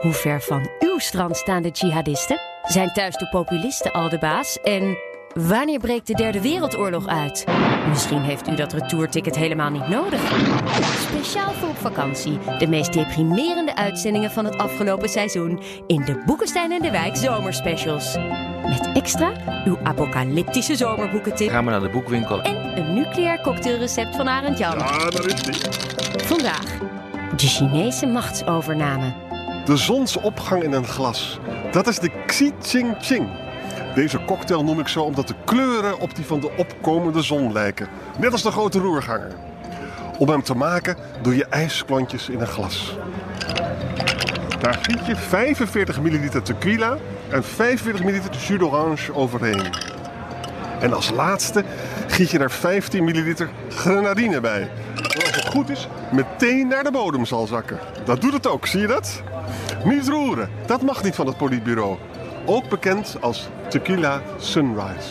Hoe ver van uw strand staan de jihadisten? Zijn thuis de populisten al de baas? En wanneer breekt de Derde Wereldoorlog uit? Misschien heeft u dat retourticket helemaal niet nodig. Speciaal voor op vakantie. De meest deprimerende uitzendingen van het afgelopen seizoen in de Boekenstein en de Wijk zomerspecials. Met extra uw apocalyptische zomerboekentip Gaan we naar de boekwinkel. en een nucleair cocktailrecept van Arend Jan. Ah, daar is die. Vandaag de Chinese machtsovername. De zonsopgang in een glas. Dat is de Xi Ching Ching. Deze cocktail noem ik zo omdat de kleuren op die van de opkomende zon lijken. Net als de grote roerganger. Om hem te maken doe je ijsklontjes in een glas. Daar giet je 45 milliliter tequila en 45 milliliter jus d'orange overheen. En als laatste giet je er 15 milliliter grenadine bij. Dat als het goed is, meteen naar de bodem zal zakken. Dat doet het ook, zie je dat? Niet roeren, dat mag niet van het politbureau. Ook bekend als Tequila Sunrise.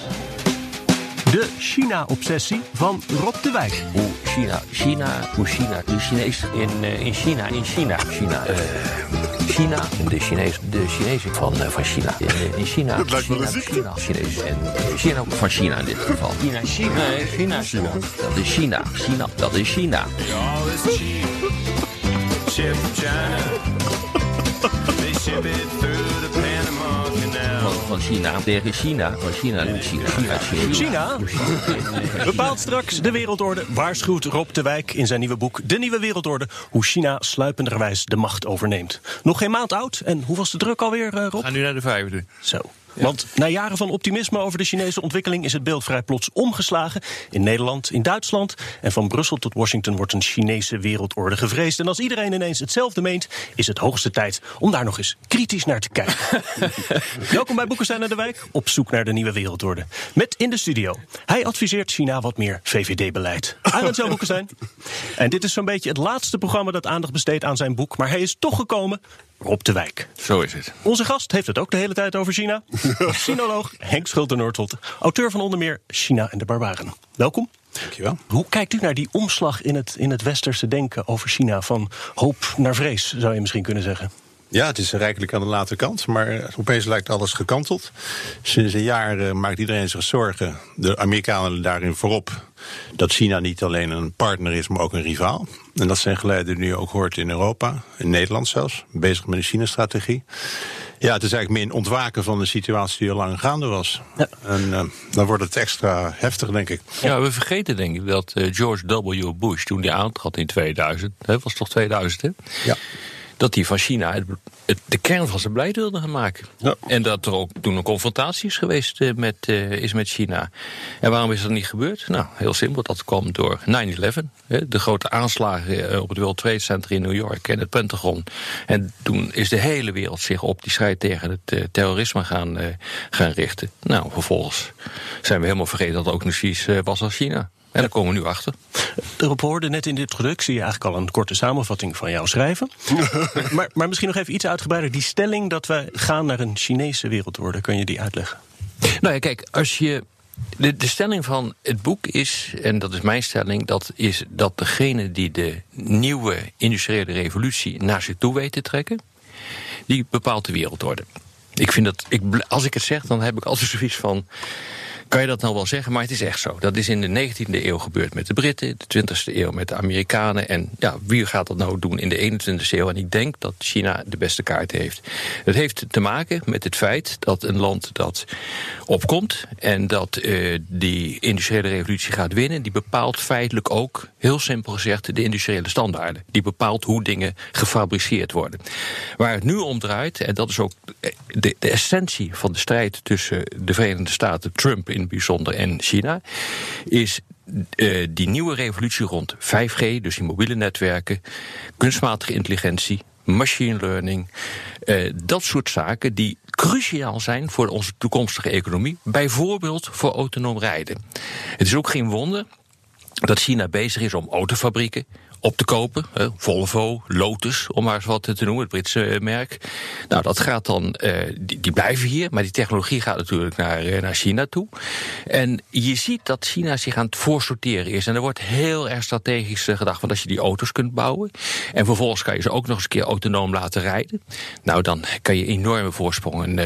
De China-obsessie van Rob de Wijk. Hoe China, China, hoe China, de Chinees in, eh, in China, in China, China, eh, China, de Chinees, de Chinezen van, eh, van China, in, in China, Dat lijkt wel China. China, Chinees en China van China in dit geval. China, China, China, China, dat is China, China, dat is China. China. Van, van China tegen China, van China naar China, China, China? Bepaalt straks de wereldorde, waarschuwt Rob de Wijk in zijn nieuwe boek De Nieuwe Wereldorde, hoe China sluipenderwijs de macht overneemt. Nog geen maand oud en hoe was de druk alweer, eh, Rob? Ga nu naar de vijfde. Zo. Want na jaren van optimisme over de Chinese ontwikkeling is het beeld vrij plots omgeslagen. In Nederland, in Duitsland en van Brussel tot Washington wordt een Chinese wereldorde gevreesd. En als iedereen ineens hetzelfde meent, is het hoogste tijd om daar nog eens kritisch naar te kijken. Welkom bij Boekenstein en de Wijk, op zoek naar de nieuwe wereldorde. Met in de studio. Hij adviseert China wat meer VVD-beleid. Arend Jan Boekenstein. En dit is zo'n beetje het laatste programma dat aandacht besteedt aan zijn boek. Maar hij is toch gekomen. Rob de Wijk. Zo is het. Onze gast heeft het ook de hele tijd over China. Sinoloog Henk Schulte-Noordholt, auteur van onder meer China en de Barbaren. Welkom. Dankjewel. Hoe kijkt u naar die omslag in het, in het westerse denken over China? Van hoop naar vrees, zou je misschien kunnen zeggen. Ja, het is rijkelijk aan de late kant, maar opeens lijkt alles gekanteld. Sinds een jaar eh, maakt iedereen zich zorgen, de Amerikanen daarin voorop, dat China niet alleen een partner is, maar ook een rivaal. En dat zijn geluiden die nu ook hoort in Europa, in Nederland zelfs, bezig met een China-strategie. Ja, het is eigenlijk meer een ontwaken van de situatie die al lang gaande was. Ja. En eh, dan wordt het extra heftig, denk ik. Ja, we vergeten denk ik dat eh, George W. Bush, toen hij aantrad in 2000, hè, was toch 2000 hè? Ja. Dat hij van China het, het- de kern van zijn beleid wilde gaan maken. Ja. En dat er ook toen een confrontatie is geweest eh, met, eh, is met China. En waarom is dat niet gebeurd? Nou, heel simpel. Dat kwam door 9-11. hè, De grote aanslagen eh, op het World Trade Center in New York en het Pentagon. En toen is de hele wereld zich op die strijd tegen het eh, terrorisme gaan, gaan richten. Nou, vervolgens zijn we helemaal vergeten dat er ook nog zoiets eh, was als China. En daar komen we nu achter. Erop hoorde net in de introductie eigenlijk al een korte samenvatting van jou schrijven. maar, maar misschien nog even iets uitgebreider. Die stelling dat wij gaan naar een Chinese wereldorde, kun je die uitleggen? Nou ja, kijk, als je. De, de stelling van het boek is, en dat is mijn stelling, dat is dat degene die de nieuwe industriële revolutie naar zich toe weet te trekken, die bepaalt de wereldorde. Ik vind dat, ik, als ik het zeg, dan heb ik altijd zoiets van. Kan je dat nou wel zeggen? Maar het is echt zo. Dat is in de 19e eeuw gebeurd met de Britten, de 20e eeuw met de Amerikanen. En ja, wie gaat dat nou doen in de 21e eeuw? En ik denk dat China de beste kaart heeft. Het heeft te maken met het feit dat een land dat opkomt en dat eh, die industriële revolutie gaat winnen, die bepaalt feitelijk ook, heel simpel gezegd, de industriële standaarden. Die bepaalt hoe dingen gefabriceerd worden. Waar het nu om draait, en dat is ook de, de essentie van de strijd tussen de Verenigde Staten, Trump in het bijzonder, en China, is eh, die nieuwe revolutie rond 5G, dus die mobiele netwerken, kunstmatige intelligentie, machine learning. eh, dat soort zaken die cruciaal zijn voor onze toekomstige economie. Bijvoorbeeld voor autonoom rijden. Het is ook geen wonder dat China bezig is om autofabrieken op te kopen. hè, Volvo, Lotus, om maar eens wat te noemen, het Britse eh, merk. Nou, dat gaat dan, eh, die, blijven hier, maar die technologie gaat natuurlijk naar, eh, naar China toe. En je ziet dat China zich aan het voorsorteren is. En er wordt heel erg strategisch gedacht van als je die auto's kunt bouwen. En vervolgens kan je ze ook nog eens een keer autonoom laten rijden. Nou, dan kan je enorme voorsprongen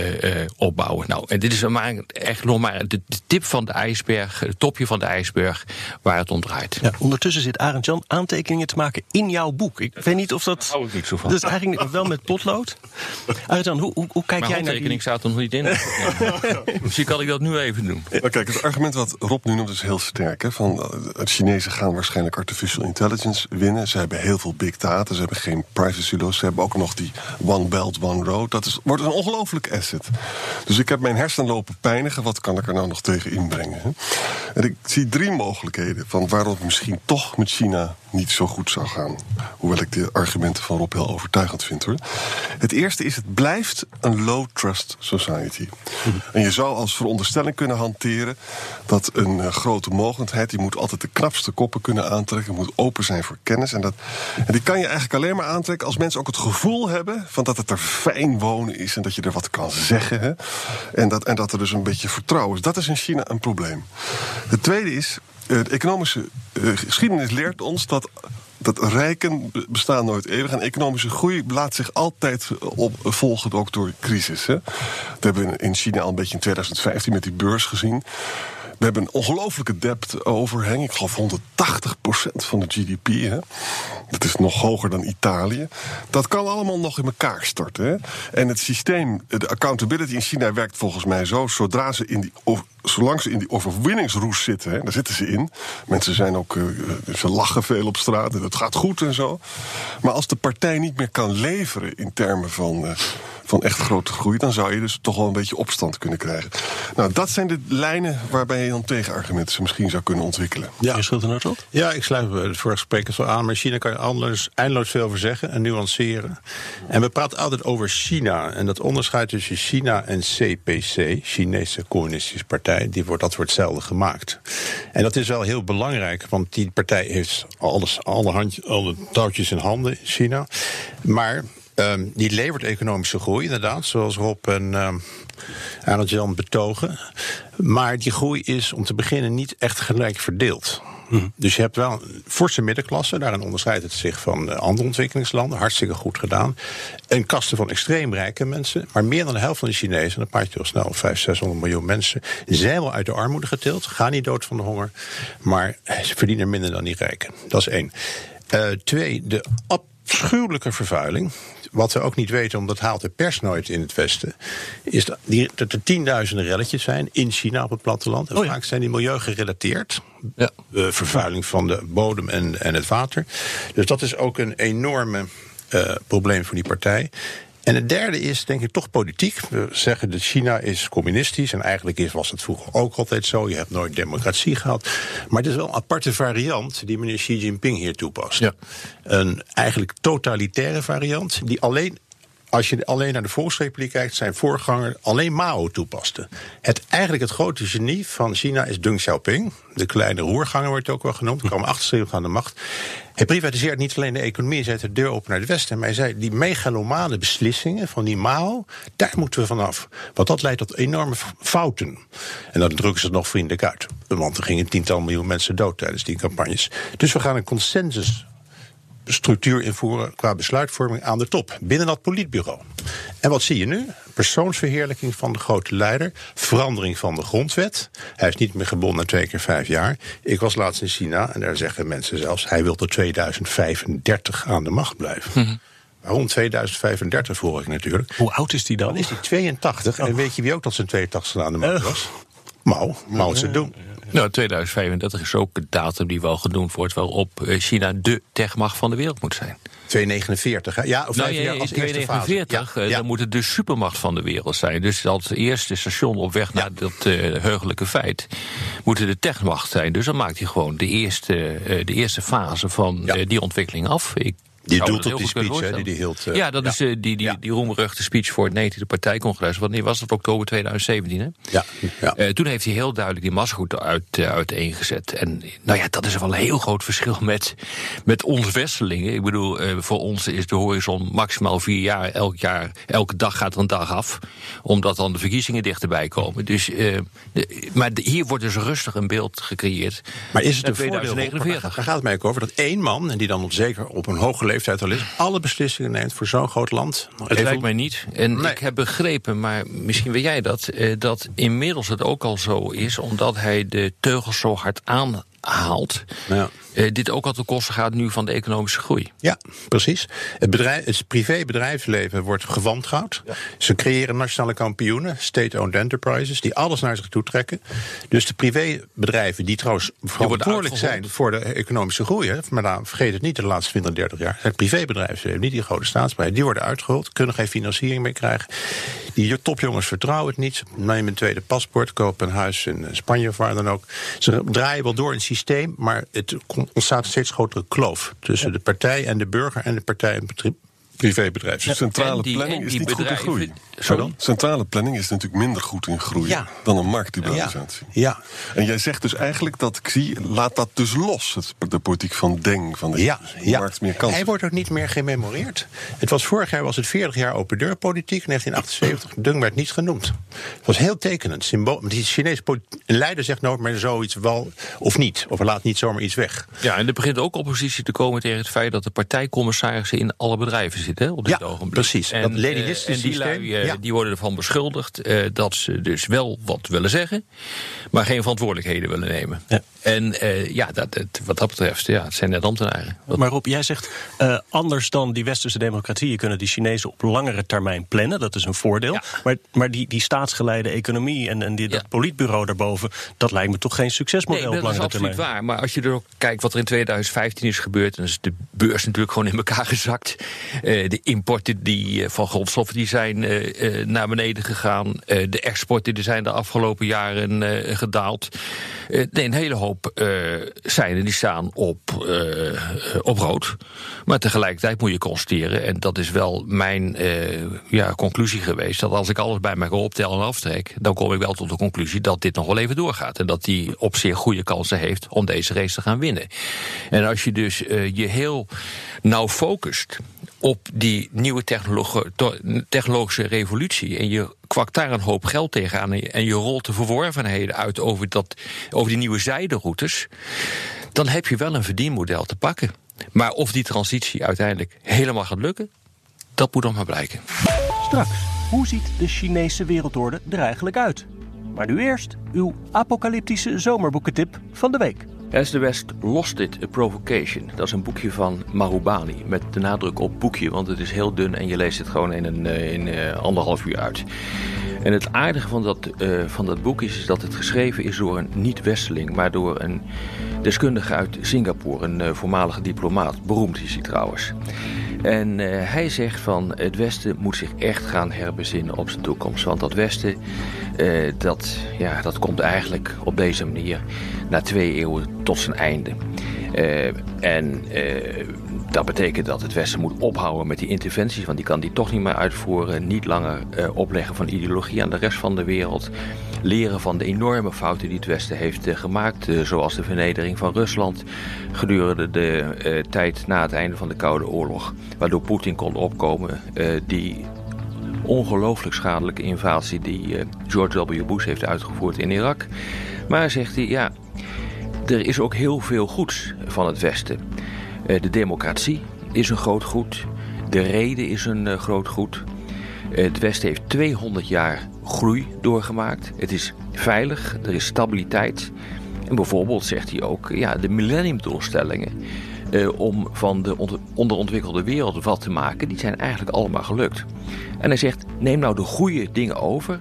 opbouwen. Nou, en dit is maar echt nog maar de, de tip van de ijsberg, het topje van de ijsberg, waar het om draait. Ja, ondertussen zit Arend Jan aantekeningen te maken in jouw boek. Ik weet niet of dat. hou ik niet zo van. Dus eigenlijk wel met potlood. Arend Jan, hoe, hoe, hoe kijk Mijn jij naar die... staat er nog niet in. Misschien kan ik dat nu even doen. Nou, kijk, het argument wat Rob nu noemt is heel sterk. Hè? Van, eh, de Chinezen gaan waarschijnlijk artificial intelligence winnen. Ze hebben heel veel big data, ze hebben geen privacy laws. Ze hebben ook nog die one belt, one road. Dat is, wordt een ongelooflijk asset. Dus ik heb mijn hersenen lopen pijnigen. Wat kan ik er nou nog tegen inbrengen? Hè? En ik zie drie mogelijkheden van waarom het misschien toch met China niet zo goed zou gaan. Hoewel ik de argumenten van Rob heel overtuigend vind hoor. Het eerste is, het blijft een low trust society. En je zou als veronderstelling kunnen hanteren dat een eh, grote mogendheid, die moet altijd de knapste koppen kunnen aantrekken, moet open zijn voor kennis. En, dat, en die kan je eigenlijk alleen maar aantrekken als mensen ook het gevoel hebben van dat het er fijn wonen is en dat je er wat kan zeggen. Hè? En, dat, en dat er dus een beetje vertrouwen is. Dat is in China een probleem. Het tweede is, de economische eh, geschiedenis leert ons dat. Dat rijken be- bestaan nooit eeuwig. En economische groei laat zich altijd op, volgen ook door crisis. Hè. Dat hebben we in China al een beetje in 2015 met die beurs gezien. We hebben een ongelofelijke debt overhang. Ik geloof 180% van de GDP. Hè. Dat is nog hoger dan Italië. Dat kan allemaal nog in elkaar storten. Hè. En het systeem, de accountability in China werkt volgens mij zo. Zodra ze in die, zolang ze in die overwinningsroes zitten, hè, daar zitten ze in. Mensen zijn ook, eh, eh, ze lachen veel op straat en het gaat goed en zo. Maar als de partij niet meer kan leveren in termen van, eh, van echt grote groei, dan zou je dus toch wel een beetje opstand kunnen krijgen. Nou, dat zijn de lijnen waarbij je dan tegenargumenten misschien zou kunnen ontwikkelen. Ja. Je er nou tot? Ja, ik sluit het vorige spreker zo aan. Maar China kan je anders, eindeloos veel over zeggen en nuanceren. En we praten altijd over China. En dat onderscheid tussen China en CPC, Chinese Communistische Partij, die wordt, dat wordt zelden gemaakt. En dat is wel heel belangrijk, want die partij heeft alles, alle, handje, alle touwtjes in handen in China. Maar ehm, die levert economische groei, inderdaad, zoals Rob en ehm Arnold Jan betogen. Maar die groei is om te beginnen niet echt gelijk verdeeld. Dus je hebt wel een forse middenklasse. Daarin onderscheidt het zich van eh, andere ontwikkelingslanden. Hartstikke goed gedaan. Een kaste van extreem rijke mensen. Maar meer dan de helft van de Chinezen, dan praat je al snel 500, 600 miljoen mensen. zijn wel uit de armoede getild. Gaan niet dood van de honger. Maar ze verdienen minder dan die rijken. Dat is één. Eh, twee, de afschuwelijke vervuiling. Wat we ook niet weten, omdat haalt de pers nooit in het Westen. Is dat, die, dat er tienduizenden relletjes zijn in China op het platteland. En Oh ja. vaak zijn die milieu gerelateerd. Ja. Eh, vervuiling van de bodem en, en het water. Dus dat is ook een enorme eh, probleem voor die partij. En het derde is denk ik toch politiek. We zeggen dat China is communistisch. En eigenlijk is, was het vroeger ook altijd zo. Je hebt nooit democratie gehad. Maar het is wel een aparte variant die meneer Xi Jinping hier toepast. Ja. Een eigenlijk totalitaire variant die alleen als je alleen naar de Volksrepubliek kijkt, zijn voorganger alleen Mao toepaste. Het, eigenlijk het grote genie van China is Deng Xiaoping. De kleine roerganger wordt ook wel genoemd. kwam achterstevig aan de macht. Hij privatiseert niet alleen de economie, zet de deur open naar het Westen. Maar hij zei, die megalomane beslissingen van die Mao, daar moeten we vanaf. Want dat leidt tot enorme fouten. En dan drukken ze het nog vriendelijk uit. Want er gingen tientallen miljoen mensen dood tijdens die campagnes. Dus we gaan een consensus structuur invoeren qua besluitvorming aan de top, binnen dat politbureau. En wat zie je nu? Persoonsverheerlijking van de grote leider, verandering van de grondwet. Hij is niet meer gebonden twee keer vijf jaar. Ik was laatst in China en daar zeggen mensen zelfs... hij wil tot 2035 aan de macht blijven. Waarom 2035 vroeg ik natuurlijk. Hoe oud is die dan? Dan is hij 82 en weet je wie ook tot zijn 82 aan de macht was? Mao, Mao Zedong. Nou, 2035 is ook een datum die wel genoemd wordt waarop eh, China de techmacht van de wereld moet zijn. 249, hè? ja, of Nou, ja, als eerste fase. 2049, Ja, eh, ja. dan moet het de supermacht van de wereld zijn. Dus dat eerste station op weg naar dat eh, heugelijke feit moet de techmacht zijn. Dus dan maakt hij gewoon de eerste, de eerste fase van die ontwikkeling af. Ik Die doelt op die speech hè, die hield. eh, ja, dat is eh, die, die, Ja. die roemruchte speech voor het 19e partijcongres. Wanneer was dat? Oktober 2017, hè? Ja, ja. Eh, toen heeft hij heel duidelijk die massagoed uit, uiteengezet. En nou ja, dat is wel een heel groot verschil met, met onze Westerlingen. Ik bedoel, voor ons is de horizon maximaal vier jaar. Elk jaar, elke dag gaat er een dag af. Omdat dan de verkiezingen dichterbij komen. Dus, de- maar de- hier wordt dus rustig een beeld gecreëerd. Maar is het een voordeel? 2049. Daar gaat het mij ook over dat één man, en die dan op zeker op een hoge leeftijd al is, alle beslissingen neemt voor zo'n groot land. Het Even- lijkt mij niet. En Nee. ik heb begrepen, maar misschien weet jij dat, eh, dat inmiddels het ook al zo is, omdat hij de teugels zo hard aanhaalt. Ja. eh, dit ook al ten koste gaat nu van de economische groei. Ja, precies. Het, bedrijf, het privé bedrijfsleven wordt gewantrouwd. Ze creëren nationale kampioenen, state-owned enterprises, die alles naar zich toe trekken. Dus de privébedrijven, die trouwens verantwoordelijk zijn voor de economische groei, hè, maar dan vergeet het niet, de laatste 20, 30 jaar, het privébedrijfsleven, niet die grote staatsbedrijven, die worden uitgehold, kunnen geen financiering meer krijgen. Die topjongens vertrouwen het niet. Ze nemen een tweede paspoort, kopen een huis in eh, Spanje of waar dan ook. Ze draaien wel door in het systeem, maar het ontstaat een steeds grotere kloof tussen de partij en de burger en de partij en het privébedrijf. Dus centrale En die- planning en is die niet goed bedrijven- groei. Sorry? Centrale planning is natuurlijk minder goed in groei Ja. dan een ja, marktliberalisatie. ja, En jij zegt dus eigenlijk dat Xi laat dat dus los, het, de politiek van Deng, van de ja, ja. markt meer kansen. Hij wordt ook niet meer gememoreerd. Het was vorig jaar was het 40 jaar open deur politiek, 1978. Deng werd niet genoemd. Het was heel tekenend. Symbool, die Chinese leider zegt nooit meer zoiets wel of niet. Of laat niet zomaar iets weg. Ja, en er begint ook oppositie te komen tegen het feit dat de partijcommissarissen in alle bedrijven zitten hè, op dit Ja, ogenblik. precies. En, Dat eh, Leninistische en die lui, systeem, eh, ja. die worden ervan beschuldigd eh, dat ze dus wel wat willen zeggen, maar geen verantwoordelijkheden willen nemen. Ja. En eh, ja, dat, het- wat dat betreft, ja, het zijn net ambtenaren. Maar Rob, jij zegt eh, anders dan die westerse democratieën kunnen die Chinezen op langere termijn plannen. Dat is een voordeel. Ja. Maar, maar die, die staatsgeleide economie en, en die, dat politbureau daarboven, dat lijkt me toch geen succesmodel Nee, op dat is langere absoluut termijn. waar. Maar als je er ook kijkt wat er in 2015 is gebeurd... dan is de beurs natuurlijk gewoon in elkaar gezakt. De importen die, van grondstoffen die zijn eh, naar beneden gegaan. Eh, de exporten die zijn de afgelopen jaren eh, gedaald. Nee, een hele hoop seinen die staan op, op rood. Maar tegelijkertijd moet je constateren... en dat is wel mijn ja, conclusie geweest... dat als ik alles bij elkaar optel en aftrek... dan kom ik wel tot de conclusie dat dit nog wel even doorgaat. En dat die op zeer goede kansen heeft om deze race te gaan winnen. En als je dus je heel nauw focust op die nieuwe technologische revolutie... en je kwakt daar een hoop geld tegenaan... en je rolt de verworvenheden uit over, dat, over die nieuwe zijderoutes... dan heb je wel een verdienmodel te pakken. Maar of die transitie uiteindelijk helemaal gaat lukken... dat moet nog maar blijken. Straks, hoe ziet de Chinese wereldorde er eigenlijk uit? Maar nu eerst uw apocalyptische zomerboekentip van de week. As the West Lost It, A Provocation. Dat is een boekje van Marubani. Met de nadruk op boekje, want het is heel dun en je leest het gewoon in, een, eh, in eh, anderhalf uur uit. En het aardige van dat, eh, van dat boek is, is dat het geschreven is door een niet-Westeling, maar door een deskundige uit Singapore, een voormalige diplomaat. Beroemd is hij trouwens. En eh, hij zegt van het Westen moet zich echt gaan herbezinnen op zijn toekomst. Want dat Westen, eh, dat, ja, dat komt eigenlijk op deze manier na twee eeuwen tot zijn einde. Eh, en dat betekent dat het Westen moet ophouden met die interventies, want die kan die toch niet meer uitvoeren. Niet langer eh, opleggen van ideologie aan de rest van de wereld. Leren van de enorme fouten die het Westen heeft eh, gemaakt, eh, zoals de vernedering van Rusland gedurende de tijd na het einde van de Koude Oorlog. Waardoor Poetin kon opkomen, die ongelooflijk schadelijke invasie die George W. Bush heeft uitgevoerd in Irak. Maar zegt hij, ja, er is ook heel veel goeds van het Westen. Eh, de democratie is een groot goed. De reden is een eh, groot goed. Eh, het Westen heeft 200 jaar groei doorgemaakt. Het is veilig, er is stabiliteit. En bijvoorbeeld zegt hij ook, ja, de millenniumdoelstellingen... eh, om van de ont- onderontwikkelde wereld wat te maken, die zijn eigenlijk allemaal gelukt. En hij zegt, neem nou de goede dingen over...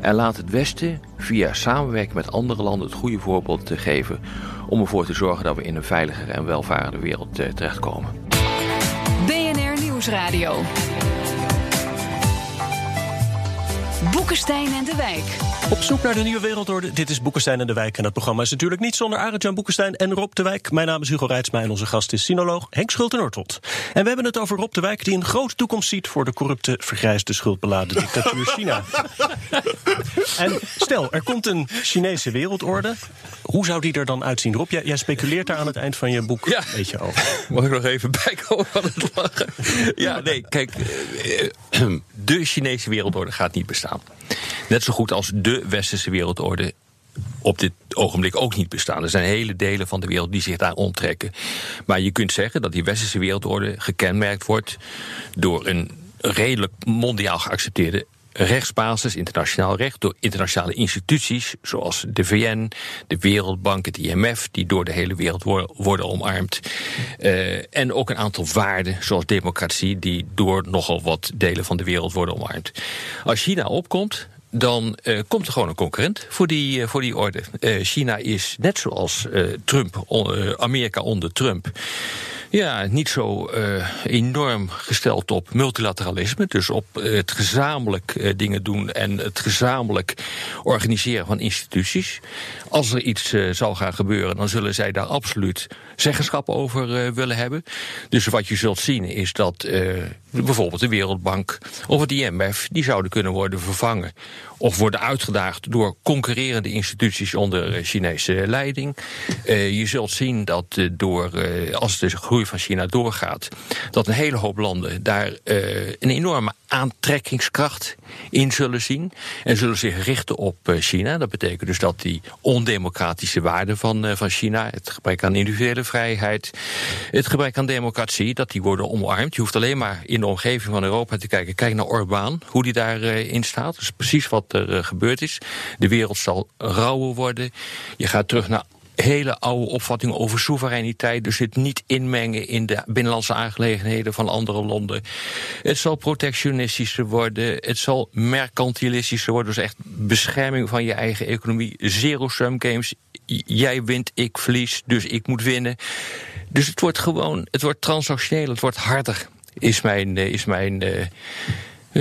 En laat het Westen via samenwerking met andere landen het goede voorbeeld te geven om ervoor te zorgen dat we in een veiligere en welvarende wereld eh, terechtkomen. BNR Nieuwsradio. Boekenstein en de Wijk. Op zoek naar de nieuwe wereldorde. Dit is Boekenstein en de Wijk. En dat programma is natuurlijk niet zonder Arend-Jan Boekenstein en Rob de Wijk. Mijn naam is Hugo Reitsma en onze gast is sinoloog Henk Schulte-Nortelt. En we hebben het over Rob de Wijk die een grote toekomst ziet... voor de corrupte, vergrijsde, schuldbeladen dictatuur China. en stel, er komt een Chinese wereldorde. Hoe zou die er dan uitzien? Rob, jij, jij speculeert daar aan het eind van je boek Ja. een beetje over. Mag ik nog even bijkomen van het lachen? Ja, nee, kijk. eh, De Chinese wereldorde gaat niet bestaan. Net zo goed als de Westerse wereldorde op dit ogenblik ook niet bestaan. Er zijn hele delen van de wereld die zich daar onttrekken. Maar je kunt zeggen dat die Westerse wereldorde gekenmerkt wordt door een redelijk mondiaal geaccepteerde rechtsbasis, internationaal recht, door internationale instituties zoals de VN, de Wereldbank, het IMF, die door de hele wereld wor- worden omarmd. Eh, en ook een aantal waarden, zoals democratie, die door nogal wat delen van de wereld worden omarmd. Als China opkomt, dan eh, komt er gewoon een concurrent voor die, eh, voor die orde. China is net zoals Trump, Amerika onder Trump. Ja, niet zo eh, enorm gesteld op multilateralisme. Dus op eh, het gezamenlijk eh, dingen doen en het gezamenlijk organiseren van instituties. Als er iets eh, zal gaan gebeuren, dan zullen zij daar absoluut zeggenschap over willen hebben. Dus wat je zult zien is dat bijvoorbeeld de Wereldbank of het IMF, die zouden kunnen worden vervangen. Of worden uitgedaagd door concurrerende instituties onder eh, Chinese leiding. Eh, je zult zien dat eh, door, als de groei van China doorgaat, dat een hele hoop landen daar een enorme aantrekkingskracht in zullen zien. En zullen zich richten op eh, China. Dat betekent dus dat die ondemocratische waarden van, eh, van China, het gebrek aan individuele vrijheid, het gebrek aan democratie, dat die worden omarmd. Je hoeft alleen maar in de omgeving van Europa te kijken. Kijk naar Orbán, hoe die daarin in staat. Dat is precies wat er eh, gebeurd is. De wereld zal rauwer worden. Je gaat terug naar hele oude opvattingen over soevereiniteit. Dus het niet inmengen in de binnenlandse aangelegenheden van andere landen. Het zal protectionistischer worden. Het zal mercantilistischer worden. Dus echt bescherming van je eigen economie. Zero-sum games. Jij wint, ik verlies, dus ik moet winnen. Dus het wordt gewoon, het wordt transactioneel, het wordt harder. Is mijn, eh, is mijn, eh,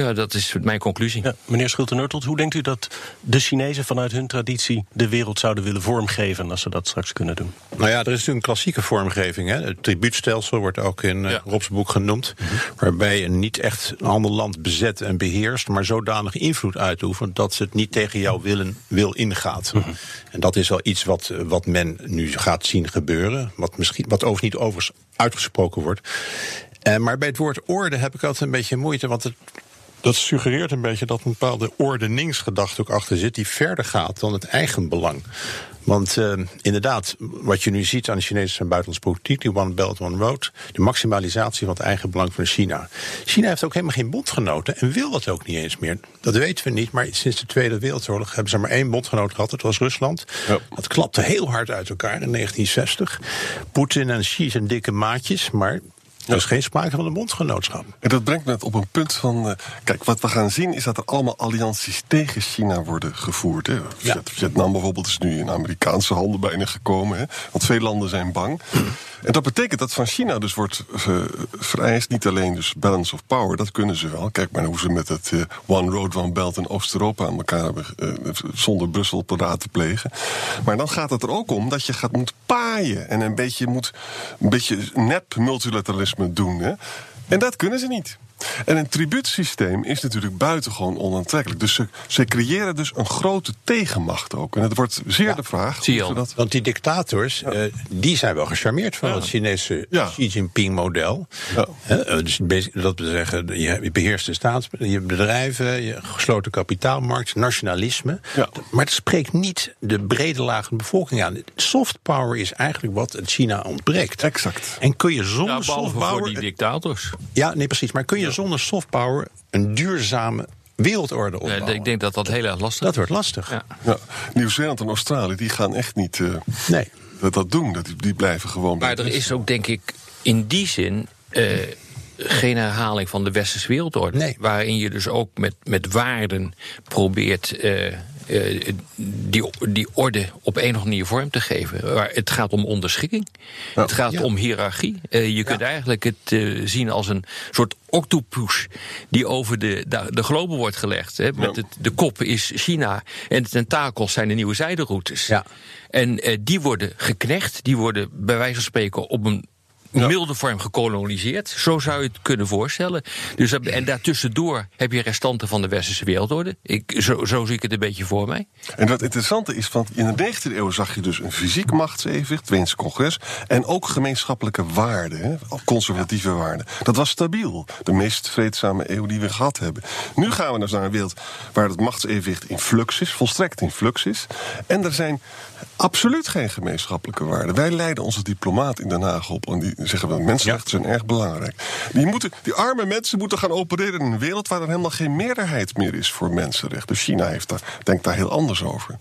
ja, dat is mijn conclusie. Ja, meneer Schulte-Nortelt, hoe denkt u dat de Chinezen vanuit hun traditie de wereld zouden willen vormgeven als ze dat straks kunnen doen? Nou ja, er is natuurlijk een klassieke vormgeving. Hè. Het tribuutstelsel wordt ook in eh, Ja. Rob's boek genoemd. Waarbij je niet echt een ander land bezet en beheerst, maar zodanig invloed uitoefent dat ze het niet tegen jouw willen wil ingaat. En dat is wel iets wat, eh, wat men nu gaat zien gebeuren. Wat, misschien, wat overigens niet overigens uitgesproken wordt. Eh, maar bij het woord orde heb ik altijd een beetje moeite, want het dat suggereert een beetje dat een bepaalde ordeningsgedachte ook achter zit, die verder gaat dan het eigen belang. Want eh, inderdaad, wat je nu ziet aan de Chinese en buitenlandse politiek, die One Belt, One Road, de maximalisatie van het eigen belang van China. China heeft ook helemaal geen bondgenoten en wil dat ook niet eens meer. Dat weten we niet, maar sinds de Tweede Wereldoorlog hebben ze maar één bondgenoot gehad, dat was Rusland. Ja. Dat klapte heel hard uit elkaar in 1960. Poetin en Xi zijn dikke maatjes, maar er is geen sprake van een bondgenootschap. En dat brengt me op een punt van. eh, kijk, wat we gaan zien is dat er allemaal allianties tegen China worden gevoerd. Hè. Ja. Vietnam bijvoorbeeld is nu in Amerikaanse handen bijna gekomen. Hè. Want veel landen zijn bang. En dat betekent dat van China dus wordt vereist niet alleen dus balance of power, dat kunnen ze wel. Kijk maar hoe ze met het eh, One Road, One Belt in Oost-Europa aan elkaar hebben, eh, zonder Brussel paraat te plegen. Maar dan gaat het er ook om dat je gaat moet paaien en een beetje moet een beetje nep multilateralisme doen. Hè. En dat kunnen ze niet. En een tribuutsysteem is natuurlijk buitengewoon onaantrekkelijk. Dus ze, ze creëren dus een grote tegenmacht ook. En het wordt zeer de vraag zie je dat... Want die dictators, eh, die zijn wel gecharmeerd van het Chinese Ja. Xi Jinping-model. Ja. Eh, dus dat wil zeggen, je beheerst de staat, je hebt bedrijven, je gesloten kapitaalmarkt, nationalisme. Ja. Maar het spreekt niet de brede laag van de bevolking aan. Soft power is eigenlijk wat het China ontbreekt. Exact. En kun je zonder Ja, soft behalve voor power. die dictators. Ja, nee, precies. Maar kun je zonder soft power een duurzame wereldorde opbouwen? ik denk dat dat heel erg lastig dat wordt lastig. Ja. Ja, Nieuw-Zeeland en Australië die gaan echt niet eh, Nee. dat, dat doen. Dat, die blijven gewoon bij Maar er is ook, denk ik, in die zin. eh, geen herhaling van de westerse wereldorde. Nee. Waarin je dus ook met, met waarden probeert eh, eh, die, die orde op een of andere manier vorm te geven. Maar het gaat om onderschikking. Het gaat om hiërarchie. Eh, je kunt eigenlijk het eh, zien als een soort octopus die over de, de, de globe wordt gelegd. Hè. Met het, de kop is China en de tentakels zijn de nieuwe zijderoutes. Ja. En die worden geknecht, die worden bij wijze van spreken op een milde vorm gekoloniseerd. Zo zou je het kunnen voorstellen. Dus, en daartussendoor heb je restanten van de westerse wereldorde. Ik, zo, zo zie ik het een beetje voor mij. En wat interessante is, want in de 19e eeuw zag je dus een fysiek machtsevenwicht, het Weens congres, en ook gemeenschappelijke waarden, hè, conservatieve waarden. Dat was stabiel, de meest vreedzame eeuw die we gehad hebben. Nu gaan we dus naar een wereld waar het machtsevenwicht in flux is, volstrekt in flux is. En er zijn absoluut geen gemeenschappelijke waarden. Wij leiden onze diplomaat in Den Haag op en die zeggen we, mensenrechten zijn erg belangrijk. Die, moeten, die arme mensen moeten gaan opereren in een wereld waar er helemaal geen meerderheid meer is voor mensenrechten. Dus China heeft daar, denkt daar heel anders over.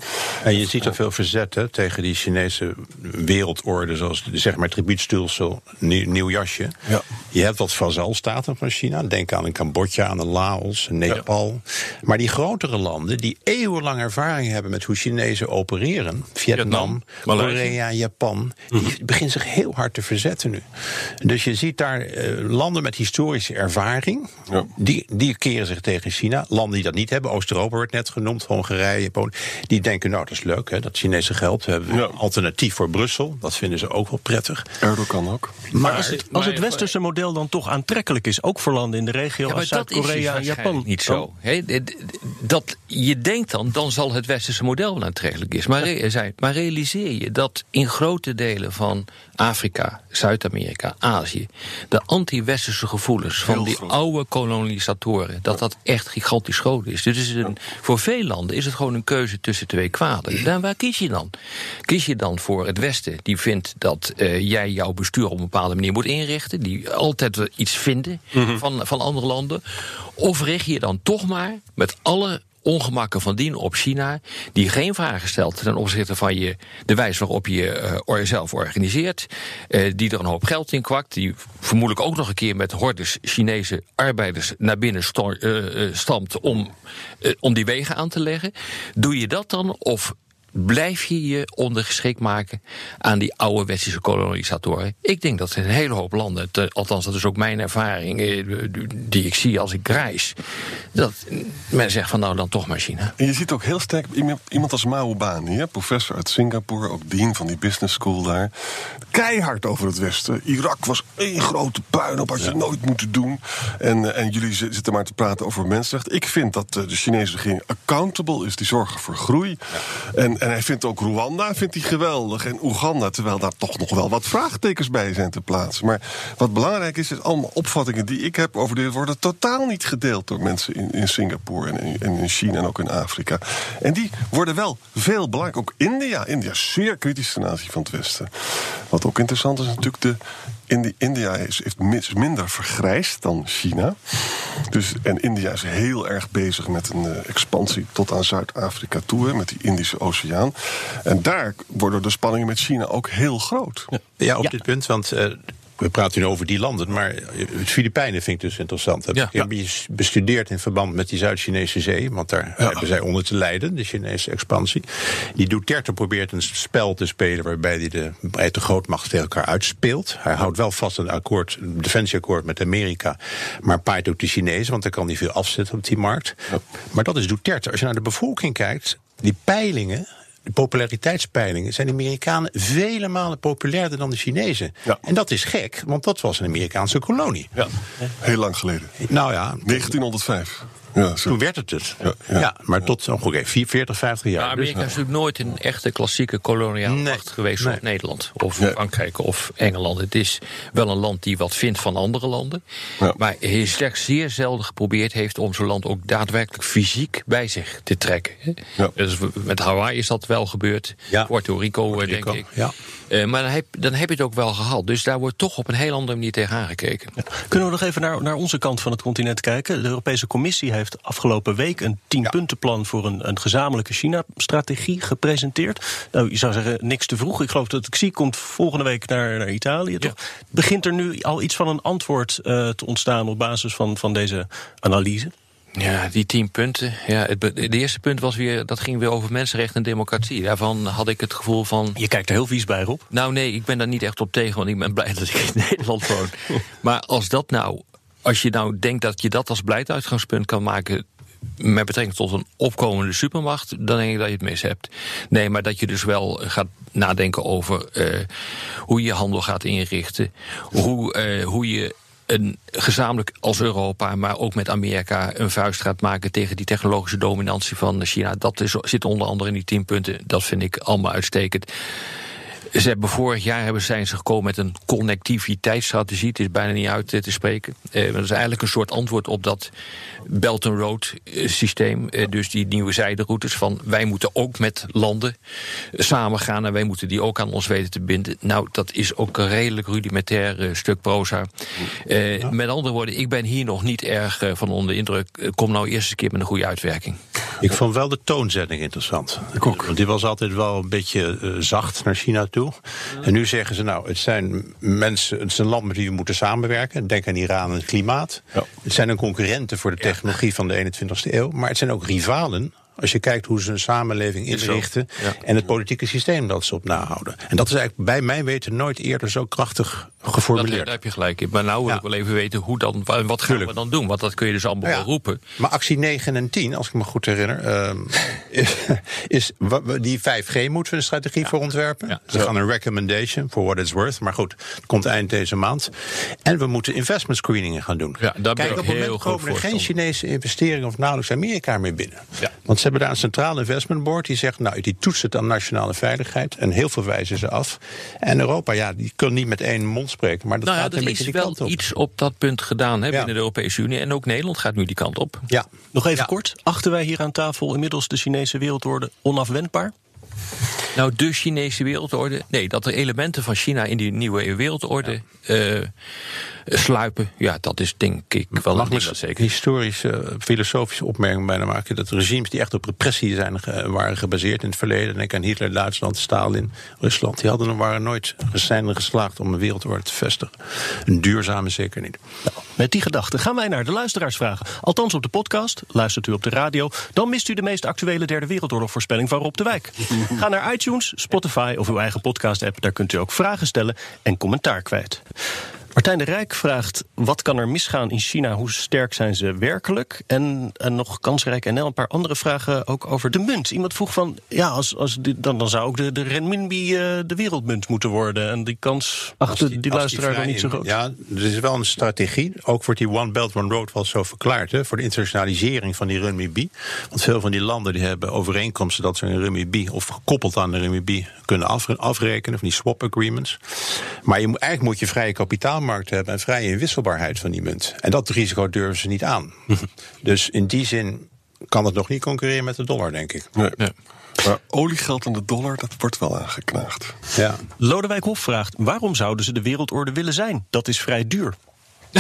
En je ziet er veel verzet hè, tegen die Chinese wereldorde, zoals zeg maar tribuutstelsel, nieuw, nieuw jasje. Ja. Je hebt wat vazalstaten van China. Denk aan een Cambodja, aan een Laos, een Nepal. Maar die grotere landen die eeuwenlang ervaring hebben met hoe Chinezen opereren, Vietnam. Korea, Japan, die beginnen zich heel hard te verzetten nu. Dus je ziet daar eh, landen met historische ervaring, Ja. die, die keren zich tegen China. Landen die dat niet hebben, Oost-Europa wordt net genoemd, Hongarije, Polen. Die denken, nou dat is leuk, hè, dat Chinese geld. We hebben Ja. een alternatief voor Brussel. Dat vinden ze ook wel prettig. Erdogan ook. Maar als het, als het westerse model dan toch aantrekkelijk is, ook voor landen in de regio Ja, als Zuid-Korea en Japan. niet zo. Dat, je denkt dan, dan zal het westerse model wel aantrekkelijk is. Maar, re- zijn. Maar realiseer je dat in grote delen van Afrika, Zuid-Amerika, Azië... de anti-westerse gevoelens van die groot. oude kolonisatoren... dat dat echt gigantisch groot is. Dus is een, voor veel landen is het gewoon een keuze tussen twee kwaden. Dan waar kies je dan? Kies je dan voor het Westen, die vindt dat eh, jij jouw bestuur op een bepaalde manier moet inrichten... die altijd iets vinden van, van andere landen... of richt je dan toch maar met alle ongemakken van dien op China... die geen vragen stelt ten opzichte van je, de wijze waarop je or- jezelf organiseert... eh, die er een hoop geld in kwakt... die vermoedelijk ook nog een keer met hordes Chinese arbeiders... naar binnen eh, stamt om, om die wegen aan te leggen. Doe je dat dan of blijf je je ondergeschikt maken aan die oude westerse kolonisatoren. Ik denk dat in een hele hoop landen, te- althans dat is ook mijn ervaring, eh, die ik zie als ik reis, dat men zegt van nou dan toch maar China. En je ziet ook heel sterk iemand, als Mao Bani, hè, professor uit Singapore, ook dean van die business school daar. Keihard over het Westen. Irak was één grote puinhoop, had je nooit moeten doen. En, eh, en jullie zi- zitten maar te praten over mensenrechten. Ik vind dat eh, de Chinese regering accountable is, die zorgen voor groei. En, en hij vindt ook Rwanda vindt hij geweldig. En Oeganda, terwijl daar toch nog wel wat vraagtekens bij zijn te plaatsen. Maar wat belangrijk is, is allemaal opvattingen die ik heb over dit worden totaal niet gedeeld door mensen in, in Singapore en in, in China en ook in Afrika. En die worden wel veel belangrijk. Ook India. India zeer kritisch ten aanzien van het Westen. Wat ook interessant is natuurlijk de. Indi- India is, minder vergrijsd dan China. Dus, en India is heel erg bezig met een eh, expansie tot aan Zuid-Afrika toe, hè, met die Indische Oceaan. En daar worden de spanningen met China ook heel groot. Ja, op Ja. dit punt, want eh, we praten nu over die landen, maar het Filipijnen vind ik dus interessant. Dat Ja. heb ik bestudeerd in verband met die Zuid-Chinese zee, want daar hebben zij onder te lijden, de Chinese expansie. Die Duterte probeert een spel te spelen waarbij hij de breedte grootmacht tegen elkaar uitspeelt. Hij houdt wel vast een akkoord, een defensieakkoord met Amerika, maar paait ook de Chinezen, want dan kan hij veel afzetten op die markt. Maar dat is Duterte. Als je naar de bevolking kijkt, die peilingen. De populariteitspeilingen zijn de Amerikanen vele malen populairder dan de Chinezen. Ja. En dat is gek, want dat was een Amerikaanse kolonie. Ja. Heel lang geleden. Nou ja, 1905. Ja, zo. toen werd het het. Ja, Ja, ja. maar tot ongeveer 40, 50 jaar. Ja, Amerika Dus- is natuurlijk nooit een echte klassieke koloniale Nee. macht geweest zoals Nee. Nederland of Nee. Frankrijk of Engeland. Het is wel een land die wat vindt van andere landen. Ja. Maar hij slechts zeer zelden geprobeerd heeft om zo'n land ook daadwerkelijk fysiek bij zich te trekken. Dus met Hawaii is dat wel gebeurd. Ja. Puerto Rico, Puerto denk ik. ja. Eh, maar dan heb, dan heb je het ook wel gehad. Dus daar wordt toch op een heel andere manier tegenaan gekeken. Kunnen we nog even naar, naar onze kant van het continent kijken? De Europese Commissie heeft afgelopen week een tienpuntenplan voor een, een gezamenlijke China-strategie gepresenteerd. Nou, je zou zeggen, niks te vroeg. Ik geloof dat zie, komt volgende week naar, naar Italië. Toch? Begint er nu al iets van een antwoord eh, te ontstaan op basis van, van deze analyse? Ja, die tien punten. Ja, het, de eerste punt was weer, dat ging weer over mensenrechten en democratie. Daarvan had ik het gevoel van. Je kijkt er heel vies bij, Rob. Nou, nee, ik ben daar niet echt op tegen, want ik ben blij dat ik in Nederland woon. maar als dat nou, als je nou denkt dat je dat als beleidsuitgangspunt kan maken. met betrekking tot een opkomende supermacht, dan denk ik dat je het mis hebt. Nee, maar dat je dus wel gaat nadenken over eh, hoe je handel gaat inrichten. Hoe, eh, hoe je een gezamenlijk als Europa, maar ook met Amerika, een vuist gaat maken tegen die technologische dominantie van China. Dat zit onder andere in die tien punten. Dat vind ik allemaal uitstekend. Ze hebben vorig jaar hebben, zijn ze gekomen met een connectiviteitsstrategie. Het is bijna niet uit eh, te spreken. Eh, dat is eigenlijk een soort antwoord op dat Belt and Road eh, systeem. Dus die nieuwe zijderoutes van wij moeten ook met landen samengaan en wij moeten die ook aan ons weten te binden. Nou, dat is ook een redelijk rudimentair stuk proza. Eh, Met andere woorden, ik ben hier nog niet erg van onder de indruk. Kom nou eerst eens een keer met een goede uitwerking. Ik vond wel de toonzetting interessant. Want die was altijd wel een beetje zacht naar China toe. En nu zeggen ze nou, het zijn mensen, het is een land met wie we moeten samenwerken. Denk aan Iran en het klimaat. Het zijn een concurrenten voor de technologie van de 21ste eeuw. Maar het zijn ook rivalen. Als je kijkt hoe ze een samenleving inrichten Ja. en het politieke systeem dat ze op nahouden. En dat is eigenlijk bij mijn weten nooit eerder zo krachtig Dat, geformuleerd. daar heb je gelijk in. Maar nou wil Ja. ik wel even weten hoe dan, wa- wat gaan Tuurlijk. we dan doen? Want dat kun je dus allemaal Ja. wel roepen. Maar actie 9 en 10, als ik me goed herinner, ehm, is, is die 5G moeten we een strategie voor ontwerpen. Ze gaan een recommendation for what it's worth, maar goed, het komt eind deze maand. En we moeten investment screeningen gaan doen. Ja, daar ben Kijk, ik op het moment komen er geen. Chinese investeringen of nauwelijks Amerika meer binnen. Ja. Want hebben daar een centraal investment board die zegt, nou, die toetst het aan nationale veiligheid en heel veel wijzen ze af. En Europa, ja, die kan niet met één mond spreken, maar dat Nou ja, gaat er een beetje is die wel kant op. iets op dat punt gedaan hè, Ja. binnen de Europese Unie. En ook Nederland gaat nu die kant op. Ja. Nog even Ja. kort. Achten wij hier aan tafel inmiddels de Chinese wereldorde onafwendbaar? Nou, de Chinese wereldorde. Nee, dat er elementen van China in die nieuwe wereldorde eh, sluipen. Ja, dat is denk ik wel Mag een ding zeker. historische, eh, filosofische opmerking bijna maken? Dat regimes die echt op repressie zijn, waren gebaseerd in het verleden. Denk aan Hitler, Duitsland, Stalin, Rusland. Die hadden, waren nooit zijn geslaagd om een wereldorde te vestigen. Een duurzame zeker niet. Nou, met die gedachte gaan wij naar de luisteraarsvragen. Althans op de podcast, luistert u op de radio... dan mist u de meest actuele derde wereldoorlogvoorspelling van Rob de Wijk. Ga naar iTunes, Spotify of uw eigen podcast-app. Daar kunt u ook vragen stellen en commentaar kwijt. Martijn de Rijk vraagt, wat kan er misgaan in China? Hoe sterk zijn ze werkelijk? En, en nog kansrijk NL een paar andere vragen ook over de munt. Iemand vroeg van, ja, als, als die- dan, dan zou ook de, de renminbi eh, de wereldmunt moeten worden. En die kans achter die, luisteraar dan niet zo groot. Ja, er is wel een strategie. Ook wordt die One Belt One Road wel zo verklaard. Hè, voor de internationalisering van die renminbi. Want veel van die landen die hebben overeenkomsten dat ze een renminbi... of gekoppeld aan de renminbi kunnen af- afrekenen. Van die swap agreements. Maar je moet, eigenlijk moet je vrije kapitaalmarkt hebben... en vrije inwisselbaarheid van die munt. En dat risico durven ze niet aan. dus in die zin kan het nog niet concurreren met de dollar, denk ik. Nee. Maar oliegeld en de dollar, dat wordt wel aangeknaagd. Ja. Lodewijk Hof vraagt: waarom zouden ze de wereldorde willen zijn? Dat is vrij duur.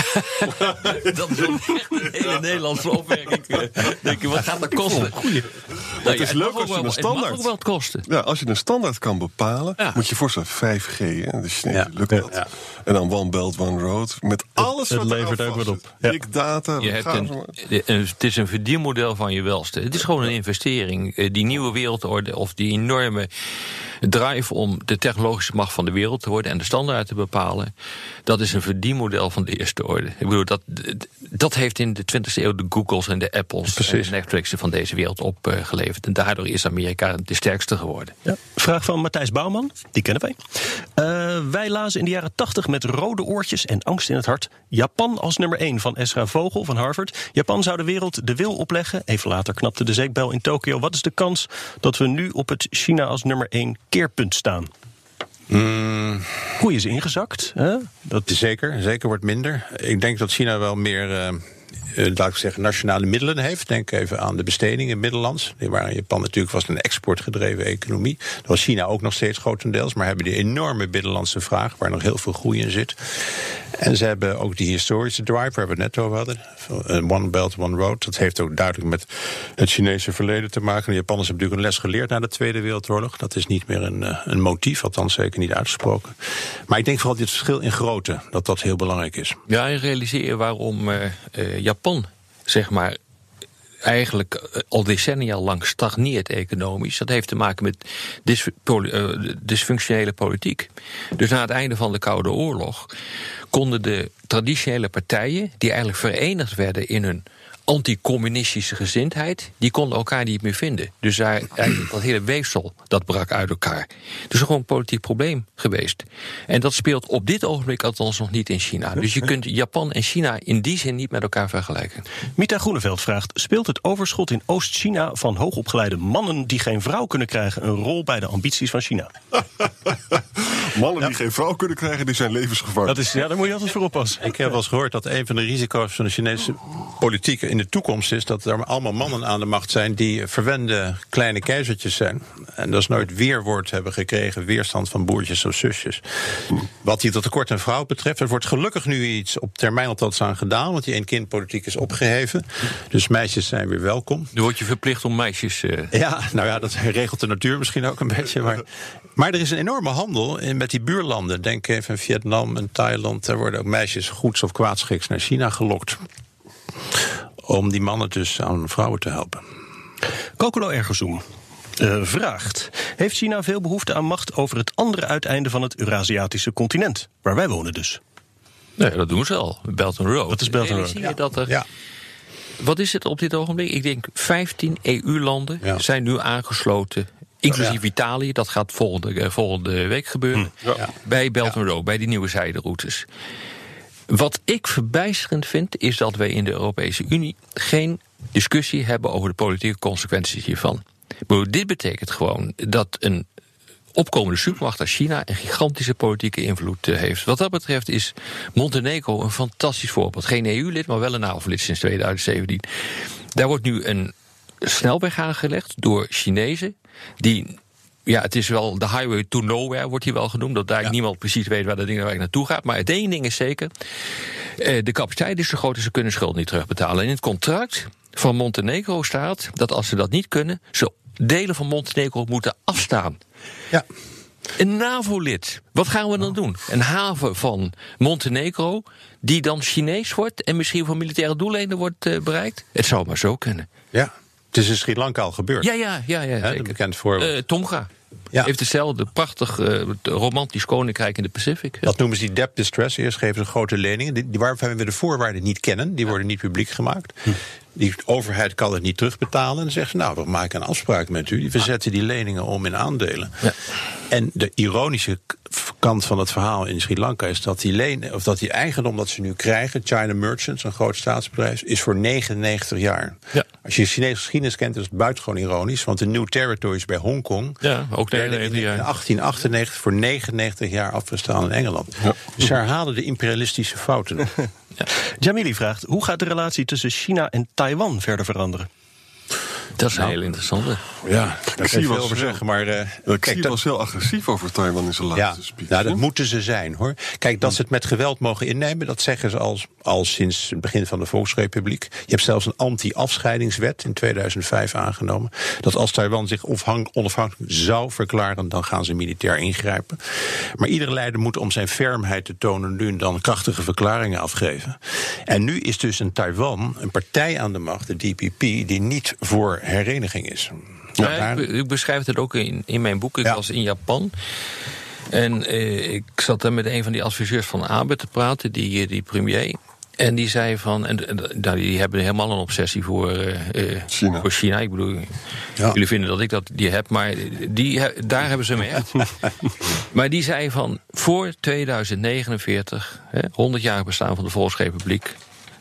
Dat is een, echt een hele Nederlandse opmerking. Denk je, wat gaat dat kosten? Goeie. Het is leuk als je een Het standaard- ook wel wat kosten. Ja, als je een standaard kan bepalen, moet je voorstellen 5G, hè, de Chinese Ja. lukt dat. En dan One Belt, One Road. Met alles het wat eraan levert ook wat op. Big data, Je hebt een, het is een verdienmodel van je welste. Het is gewoon een investering. Eh, Die nieuwe wereldorde of die enorme drive om de technologische macht van de wereld te worden en de standaard te bepalen. Dat is een verdienmodel van de eerste orde. Ik bedoel, dat, dat heeft in de 20e eeuw de Googles en de Apples en de Netflixen van deze wereld opgeleverd. En daardoor is Amerika de sterkste geworden. Ja. Vraag van Matthijs Bouwman, die kennen wij. Eh, wij lazen in de jaren 80 met rode oortjes en angst in het hart Japan als nummer 1 van Esra Vogel van Harvard. Japan zou de wereld de wil opleggen. Even later knapte de zeekbel in Tokio. Wat is de kans dat we nu op het China als nummer 1 keerpunt staan? Goeie is ingezakt. Hè? Dat Zeker, zeker wordt minder. Ik denk dat China wel meer, eh, eh, laat ik zeggen, nationale middelen heeft. Denk even aan de bestedingen Middellands. Die waren in Japan natuurlijk was een exportgedreven economie. Dat was China ook nog steeds grotendeels. Maar hebben die enorme binnenlandse vraag, waar nog heel veel groei in zit. En ze hebben ook die historische drive, waar we het net over hadden. Eh, One Belt, One Road. Dat heeft ook duidelijk met het Chinese verleden te maken. De Japanners hebben natuurlijk een les geleerd na de Tweede Wereldoorlog. Dat is niet meer een, eh, een motief, althans zeker niet uitgesproken. Maar ik denk vooral dit verschil in grootte, dat dat heel belangrijk is. Ja, en realiseer waarom eh, Japan, zeg maar, eigenlijk eh, al decennia lang stagneert economisch. Dat heeft te maken met eh, dysfunctionele politiek. Dus na het einde van de Koude Oorlog konden de traditionele partijen, die eigenlijk verenigd werden in hun anticommunistische gezindheid, die konden elkaar niet meer vinden. Dus daar, eigenlijk dat hele weefsel, dat brak uit elkaar. Dus gewoon een politiek probleem geweest. En dat speelt op dit ogenblik althans nog niet in China. Dus je kunt Japan en China in die zin niet met elkaar vergelijken. Mita Groeneveld vraagt: speelt het overschot in Oost-China van hoogopgeleide mannen die geen vrouw kunnen krijgen een rol bij de ambities van China? Mannen die geen vrouw kunnen krijgen, die zijn levensgevaarlijk. Dat is, ja, daar moet je altijd voor oppassen. Ik heb wel eens gehoord dat een van de risico's van de Chinese politiek in de toekomst is dat er allemaal mannen aan de macht zijn die verwende kleine keizertjes zijn. En dat is nooit weerwoord hebben gekregen, weerstand van broertjes of zusjes. Wat die tot tekort aan vrouw betreft, er wordt gelukkig nu iets op termijn althans aan gedaan, want die een-kind-politiek is opgeheven. Dus meisjes zijn weer welkom. Nu word je verplicht om meisjes. eh, Ja, nou ja, dat regelt de natuur misschien ook een beetje. Maar, maar er is een enorme handel in, met die buurlanden. Denk even aan Vietnam en Thailand. Daar worden ook meisjes goeds of kwaadschiks naar China gelokt. Om die mannen dus aan vrouwen te helpen. Kokolo Ergozoom eh, vraagt: Heeft China veel behoefte aan macht over het andere uiteinde van het Eurasiatische continent, waar wij wonen dus? Nee, dat doen ze al. Belt and Road. Wat is Belt and Road? Zie je dat er, Ja. Wat is het op dit ogenblik? Ik denk 15 EU-landen Ja. zijn nu aangesloten. Inclusief Italië, dat gaat volgende, eh, volgende week gebeuren. Ja. Bij Belt and Road, bij die nieuwe zijderoutes. Wat ik verbijsterend vind, is dat wij in de Europese Unie geen discussie hebben over de politieke consequenties hiervan. Bedoel, dit betekent gewoon dat een opkomende supermacht als China een gigantische politieke invloed eh, heeft. Wat dat betreft is Montenegro een fantastisch voorbeeld. Geen EU-lid, maar wel een NAVO-lid sinds 2017. Daar wordt nu een snelweg aangelegd door Chinezen die. Ja, het is wel de highway to nowhere, wordt hier wel genoemd. Dat daar niemand precies weet waar dat ding waar naartoe gaat. Maar het één ding is zeker. eh, de capaciteit is zo groot dat ze kunnen schuld niet terugbetalen. En in het contract van Montenegro staat dat als ze dat niet kunnen, ze delen van Montenegro moeten afstaan. Ja. Een NAVO-lid. Wat gaan we dan doen? Een haven van Montenegro, die dan Chinees wordt en misschien voor militaire doeleinden wordt eh, bereikt? Het zou maar zo kunnen. ja. Het is in Sri Lanka al gebeurd. Ja, ja, ja, ja. Een bekend voorbeeld. Eh, Tonga. Ja. Heeft hetzelfde prachtig eh, romantisch koninkrijk in de Pacific. Dat noemen ze die debt distress. Eerst geven ze grote leningen, die, die waarvan we de voorwaarden niet kennen. Die worden niet publiek gemaakt. Die overheid kan het niet terugbetalen. En dan zeggen ze, nou, we maken een afspraak met u. We zetten die leningen om in aandelen. Ja. En de ironische kant van het verhaal in Sri Lanka is dat die, leen, of dat die eigendom dat ze nu krijgen, China Merchants, een groot staatsbedrijf, is voor 99 jaar. Ja. Als je Chinese geschiedenis kent, is het buitengewoon ironisch. Want de New Territories bij Hongkong Ja, ook in 99 jaar. 1898 voor 99 jaar afgestaan in Engeland. Dus ze herhalen de imperialistische fouten. Jamili vraagt: Hoe gaat de relatie tussen China en Taiwan verder veranderen? Dat is een heel interessante. Ja, daar kan je zie veel wel over zeggen. Maar uh, Ik zie was heel agressief over Taiwan in zijn Ja, laatste speech. nou, dat moeten ze zijn hoor. Kijk, dat ze het met geweld mogen innemen, dat zeggen ze al, al sinds het begin van de Volksrepubliek. Je hebt zelfs een anti-afscheidingswet in 2005 aangenomen. Dat als Taiwan zich onafhank- onafhankelijk zou verklaren, dan gaan ze militair ingrijpen. Maar iedere leider moet om zijn fermheid te tonen nu en dan krachtige verklaringen afgeven. En nu is dus een Taiwan een partij aan de macht, de DPP, die niet voor hereniging is. Ja, ik, ik beschrijf het ook in, in mijn boek. Ik Ja. was in Japan. En eh, ik zat daar met een van die adviseurs van Abe te praten, die, eh, die premier. En die zei van, en, nou, die hebben helemaal een obsessie voor, eh, China. voor China. Ik bedoel, Ja. jullie vinden dat ik dat die heb, maar die, daar hebben ze me echt. maar die zei van, voor 2049, hè, 100 jaar bestaan van de Volksrepubliek,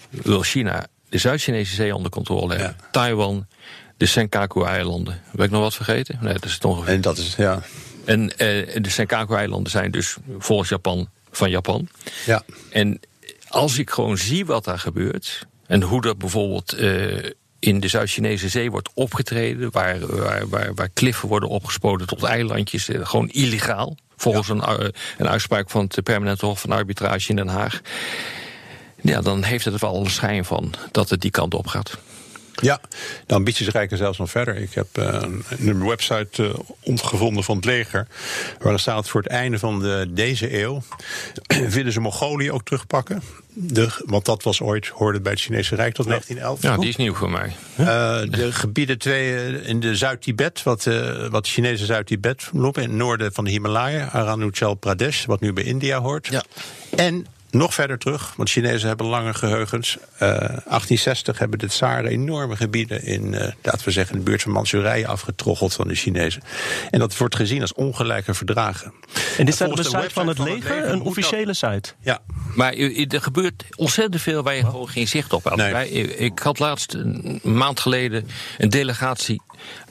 wil China de Zuid-Chinese zee onder controle hebben. Ja. Taiwan, de Senkaku-eilanden. Heb ik nog wat vergeten? Nee, dat is het ongeveer. En dat is, ja. En eh, de Senkaku-eilanden zijn dus volgens Japan van Japan. ja. En als ik gewoon zie wat daar gebeurt. en hoe dat bijvoorbeeld. eh, in de Zuid-Chinese zee wordt opgetreden. Waar, waar, waar, waar kliffen worden opgespoten tot eilandjes. eh, gewoon illegaal. Volgens een, eh, een uitspraak van het Permanente Hof van Arbitrage in Den Haag. Ja, dan heeft het er wel een schijn van dat het die kant op gaat. Ja, de ambities reiken zelfs nog verder. Ik heb eh, een website eh, ontgevonden van het leger. Waar er staat voor het einde van de, deze eeuw. willen ze Mongolië ook terugpakken. De, want dat was ooit, hoorde bij het Chinese Rijk tot 1911. Ja, die is nieuw voor mij. Eh, de gebieden twee in de Zuid-Tibet, wat, wat Chinese Zuid-Tibet noemen, in het noorden van de Himalaya, Arunachal Pradesh, wat nu bij India hoort. Ja. En nog verder terug, want Chinezen hebben lange geheugens. Eh 1860 hebben de tsaren enorme gebieden in, eh, laten we zeggen, de buurt van Manchurije afgetroggeld van de Chinezen. En dat wordt gezien als ongelijke verdragen. En dit staat op de de site van het website van het leger, een dat- officiële site. Ja, Maar er gebeurt ontzettend veel waar je gewoon geen zicht op hebt. Nee. Ik had laatst een maand geleden een delegatie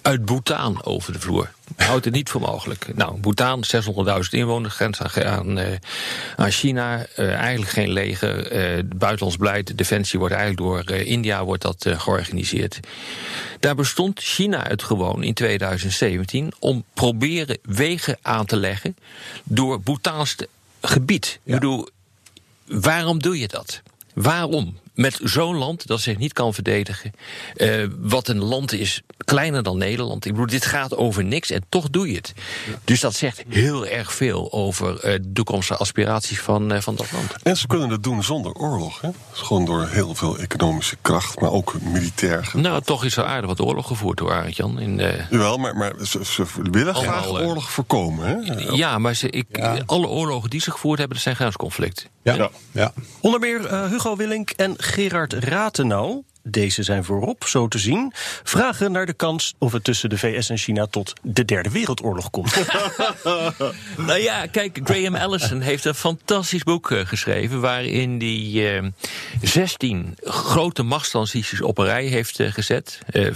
uit Bhutan over de vloer. Houdt het niet voor mogelijk. Nou, Bhutan, 600.000 inwoners, grens aan, aan, eh, aan China. eh, eigenlijk geen leger. eh, buitenlands beleid, defensie wordt eigenlijk door India wordt dat, georganiseerd. Daar bestond China het gewoon in 2017 om proberen wegen aan te leggen door Bhutaans gebied. Ik bedoel, Waarom doe je dat? Waarom? Met zo'n land dat zich niet kan verdedigen. eh, wat een land is kleiner dan Nederland. Ik bedoel, dit gaat over niks en toch doe je het. Dus dat zegt heel erg veel over eh, de toekomstige aspiraties van, eh, van dat land. En ze kunnen dat doen zonder oorlog. Hè? Dus gewoon door heel veel economische kracht, maar ook militair. Nou, toch is er aardig wat oorlog gevoerd door Arend Jan. In, eh, Jawel, maar, maar ze, ze willen graag eh, oorlog voorkomen. Hè? ja, maar ze, ik, alle oorlogen die ze gevoerd hebben, dat zijn grensconflicten. ja, Ja. ja. Onder meer eh, Hugo Willink en Gerard Ratenau. Deze zijn voorop, zo te zien. Vragen naar de kans of het tussen de VS en China tot de Derde Wereldoorlog komt. Nou ja, kijk, Graham Allison heeft een fantastisch boek eh, geschreven. waarin hij eh 16 grote machtstransities op een rij heeft eh, gezet. Eh,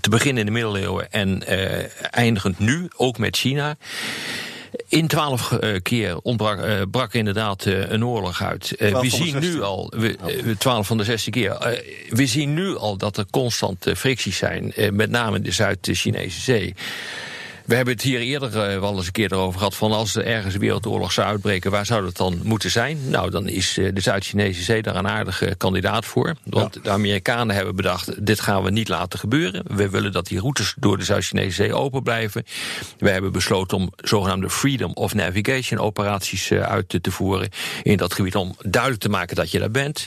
te beginnen in de middeleeuwen en eh, eindigend nu, ook met China. In twaalf eh, keer ontbrak, eh, brak inderdaad eh, een oorlog uit. We zien nu 16. al, we, eh, twaalf van de 16 keer. we zien nu al dat er constant fricties zijn, met name in de Zuid-Chinese Zee. We hebben het hier eerder eh, wel eens een keer erover gehad... van als er ergens een wereldoorlog zou uitbreken... waar zou dat dan moeten zijn? Nou, dan is eh, de Zuid-Chinese Zee daar een aardige kandidaat voor. Want de Amerikanen hebben bedacht... dit gaan we niet laten gebeuren. We willen dat die routes door de Zuid-Chinese Zee open blijven. We hebben besloten om zogenaamde Freedom of Navigation operaties eh, uit te, te voeren... in dat gebied om duidelijk te maken dat je daar bent.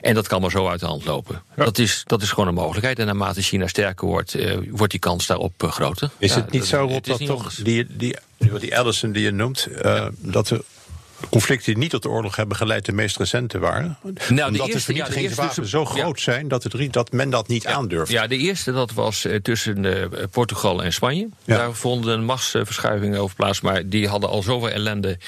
En dat kan maar zo uit de hand lopen. Dat, is, dat is gewoon een mogelijkheid. En naarmate China sterker wordt, wordt die kans daarop groter. Is Ja, het niet zo, Dat toch die, die, die, die Allison die je noemt, eh, dat de conflicten die niet tot de oorlog hebben geleid de meest recente waren? Omdat de de vernietigingswapens eerste- zo ja. groot zijn dat, het, dat men dat niet aandurft. Ja, de eerste dat was eh, tussen eh, Portugal en Spanje. Daar vonden machtsverschuivingen over plaats. Maar die hadden al zoveel ellende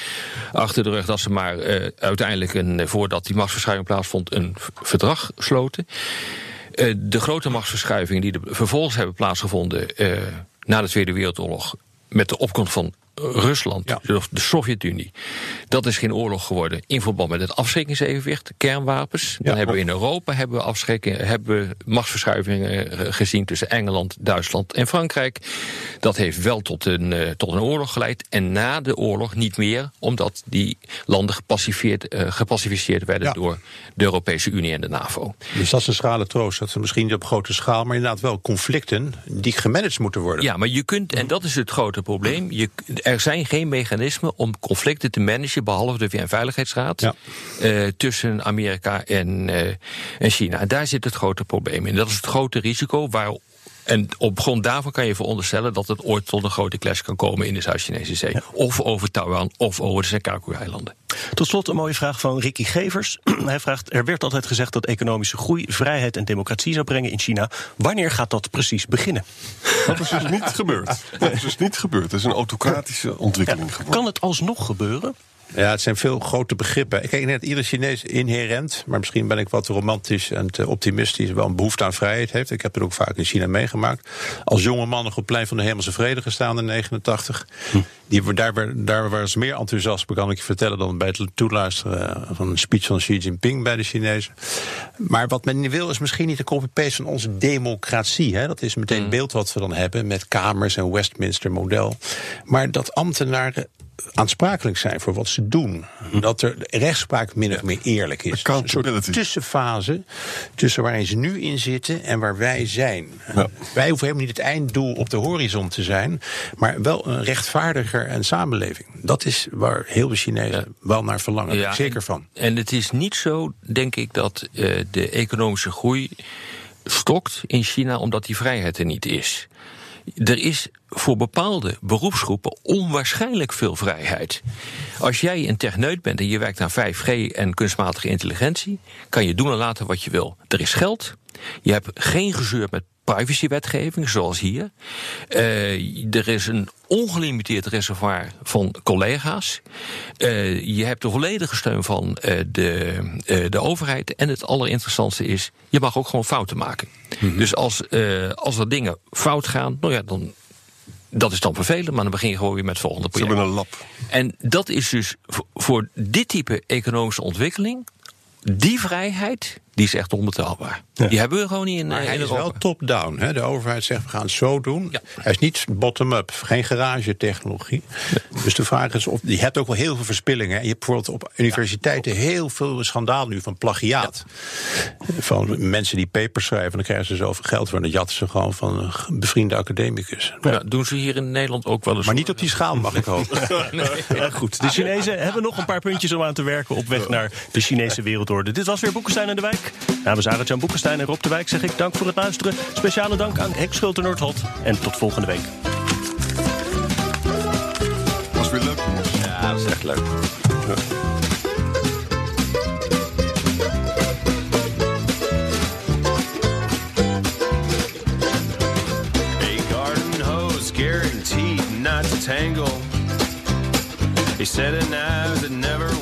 achter de rug... dat ze maar uiteindelijk, een, voordat die machtsverschuiving plaatsvond... een verdrag sloten. De grote machtsverschuivingen die er vervolgens hebben plaatsgevonden... na de Tweede Wereldoorlog... met de opkomst van Rusland, Ja. de Sovjet-Unie. Dat is geen oorlog geworden in verband met het afschrikkingsevenwicht, kernwapens. Dan Ja. hebben we in Europa hebben we afschrikking, hebben we machtsverschuivingen eh, gezien tussen Engeland, Duitsland en Frankrijk. Dat heeft wel tot een, eh, tot een oorlog geleid. En na de oorlog niet meer, omdat die landen gepacificeerd, eh, gepacificeerd werden Ja. door de Europese Unie en de NAVO. Dus dat is een schrale troost. Dat ze misschien niet op grote schaal, maar inderdaad wel conflicten die gemanaged moeten worden. Ja, maar je kunt, en dat is het grote probleem, je, er zijn geen mechanismen om conflicten te managen, behalve de VN-veiligheidsraad, Ja. eh, tussen Amerika en, eh, en China. En daar zit het grote probleem in. Dat is het grote risico waar. En op grond daarvan kan je veronderstellen dat het ooit tot een grote clash kan komen in de Zuid-Chinese Zee. Of over Taiwan of over de Senkaku-eilanden. Tot slot een mooie vraag van Ricky Gevers. Hij vraagt: Er werd altijd gezegd dat economische groei, vrijheid en democratie zou brengen in China. Wanneer gaat dat precies beginnen? Dat is dus niet gebeurd. Dat is dus niet gebeurd. Het is een autocratische ontwikkeling geworden. Kan het alsnog gebeuren? Ja, het zijn veel grote begrippen. Ik denk dat ieder Chinees inherent, maar misschien ben ik wat romantisch en te optimistisch, wel een behoefte aan vrijheid heeft. Ik heb het ook vaak in China meegemaakt. Als jonge man nog op het plein van de Hemelse Vrede gestaan in 89. Die, daar, daar was meer enthousiasme, kan ik je vertellen, dan bij het toeluisteren van een speech van Xi Jinping bij de Chinezen. Maar wat men wil is misschien niet de copy-paste van onze democratie. Hè? Dat is meteen het beeld wat we dan hebben met kamers en Westminster model. Maar dat ambtenaren aansprakelijk zijn voor wat ze doen. Dat er de rechtspraak min of meer eerlijk is. Een soort tussenfase tussen waarin ze nu in zitten en waar wij zijn. Wij hoeven helemaal niet het einddoel op de horizon te zijn, maar wel een rechtvaardiger en samenleving. Dat is waar heel veel Chinezen wel naar verlangen. Ik zeker van. En het is niet zo, denk ik, dat eh, de economische groei stokt in China omdat die vrijheid er niet is. Er is voor bepaalde beroepsgroepen onwaarschijnlijk veel vrijheid. Als jij een techneut bent en je werkt aan 5G en kunstmatige intelligentie, kan je doen en laten wat je wil. Er is geld. Je hebt geen gezeur met privacywetgeving, zoals hier. Eh, er is een ongelimiteerd reservoir van collega's. Eh, je hebt de volledige steun van eh, de, de overheid. En het allerinteressantste is, je mag ook gewoon fouten maken. Dus als, als er dingen fout gaan, nou ja, dan. Dat is dan vervelend, maar dan begin je gewoon weer met het volgende Ze project. hebben een lab. En dat is dus voor dit type economische ontwikkeling. Die vrijheid, die is echt onbetaalbaar. Die hebben we gewoon niet in, Maar eh, hij in is wel top-down. hè. De overheid zegt we gaan het zo doen. Ja. Hij is niet bottom-up, geen garagetechnologie. Dus de vraag is of. Je hebt ook wel heel veel verspillingen. Je hebt bijvoorbeeld op universiteiten heel veel schandaal nu van plagiaat. Van mensen die papers schrijven, dan krijgen ze zoveel geld voor. En dat jatten ze gewoon van een bevriende academicus. Ja, doen ze hier in Nederland ook wel eens. Maar niet op die schaal, mag ik hopen. Ja, goed, de Chinezen hebben nog een paar puntjes om aan te werken op weg naar de Chinese wereldorde. Dit was weer Boekenstein en de Wijk. Namens Arend-Jan Boekenstein en Rob de Wijk zeg ik dank voor het luisteren. Speciale dank aan Henk Schulte-Noordholt. En tot volgende week. Was weer leuk. Ja, dat is echt leuk. A garden hose guaranteed not to tangle. A set of knives that never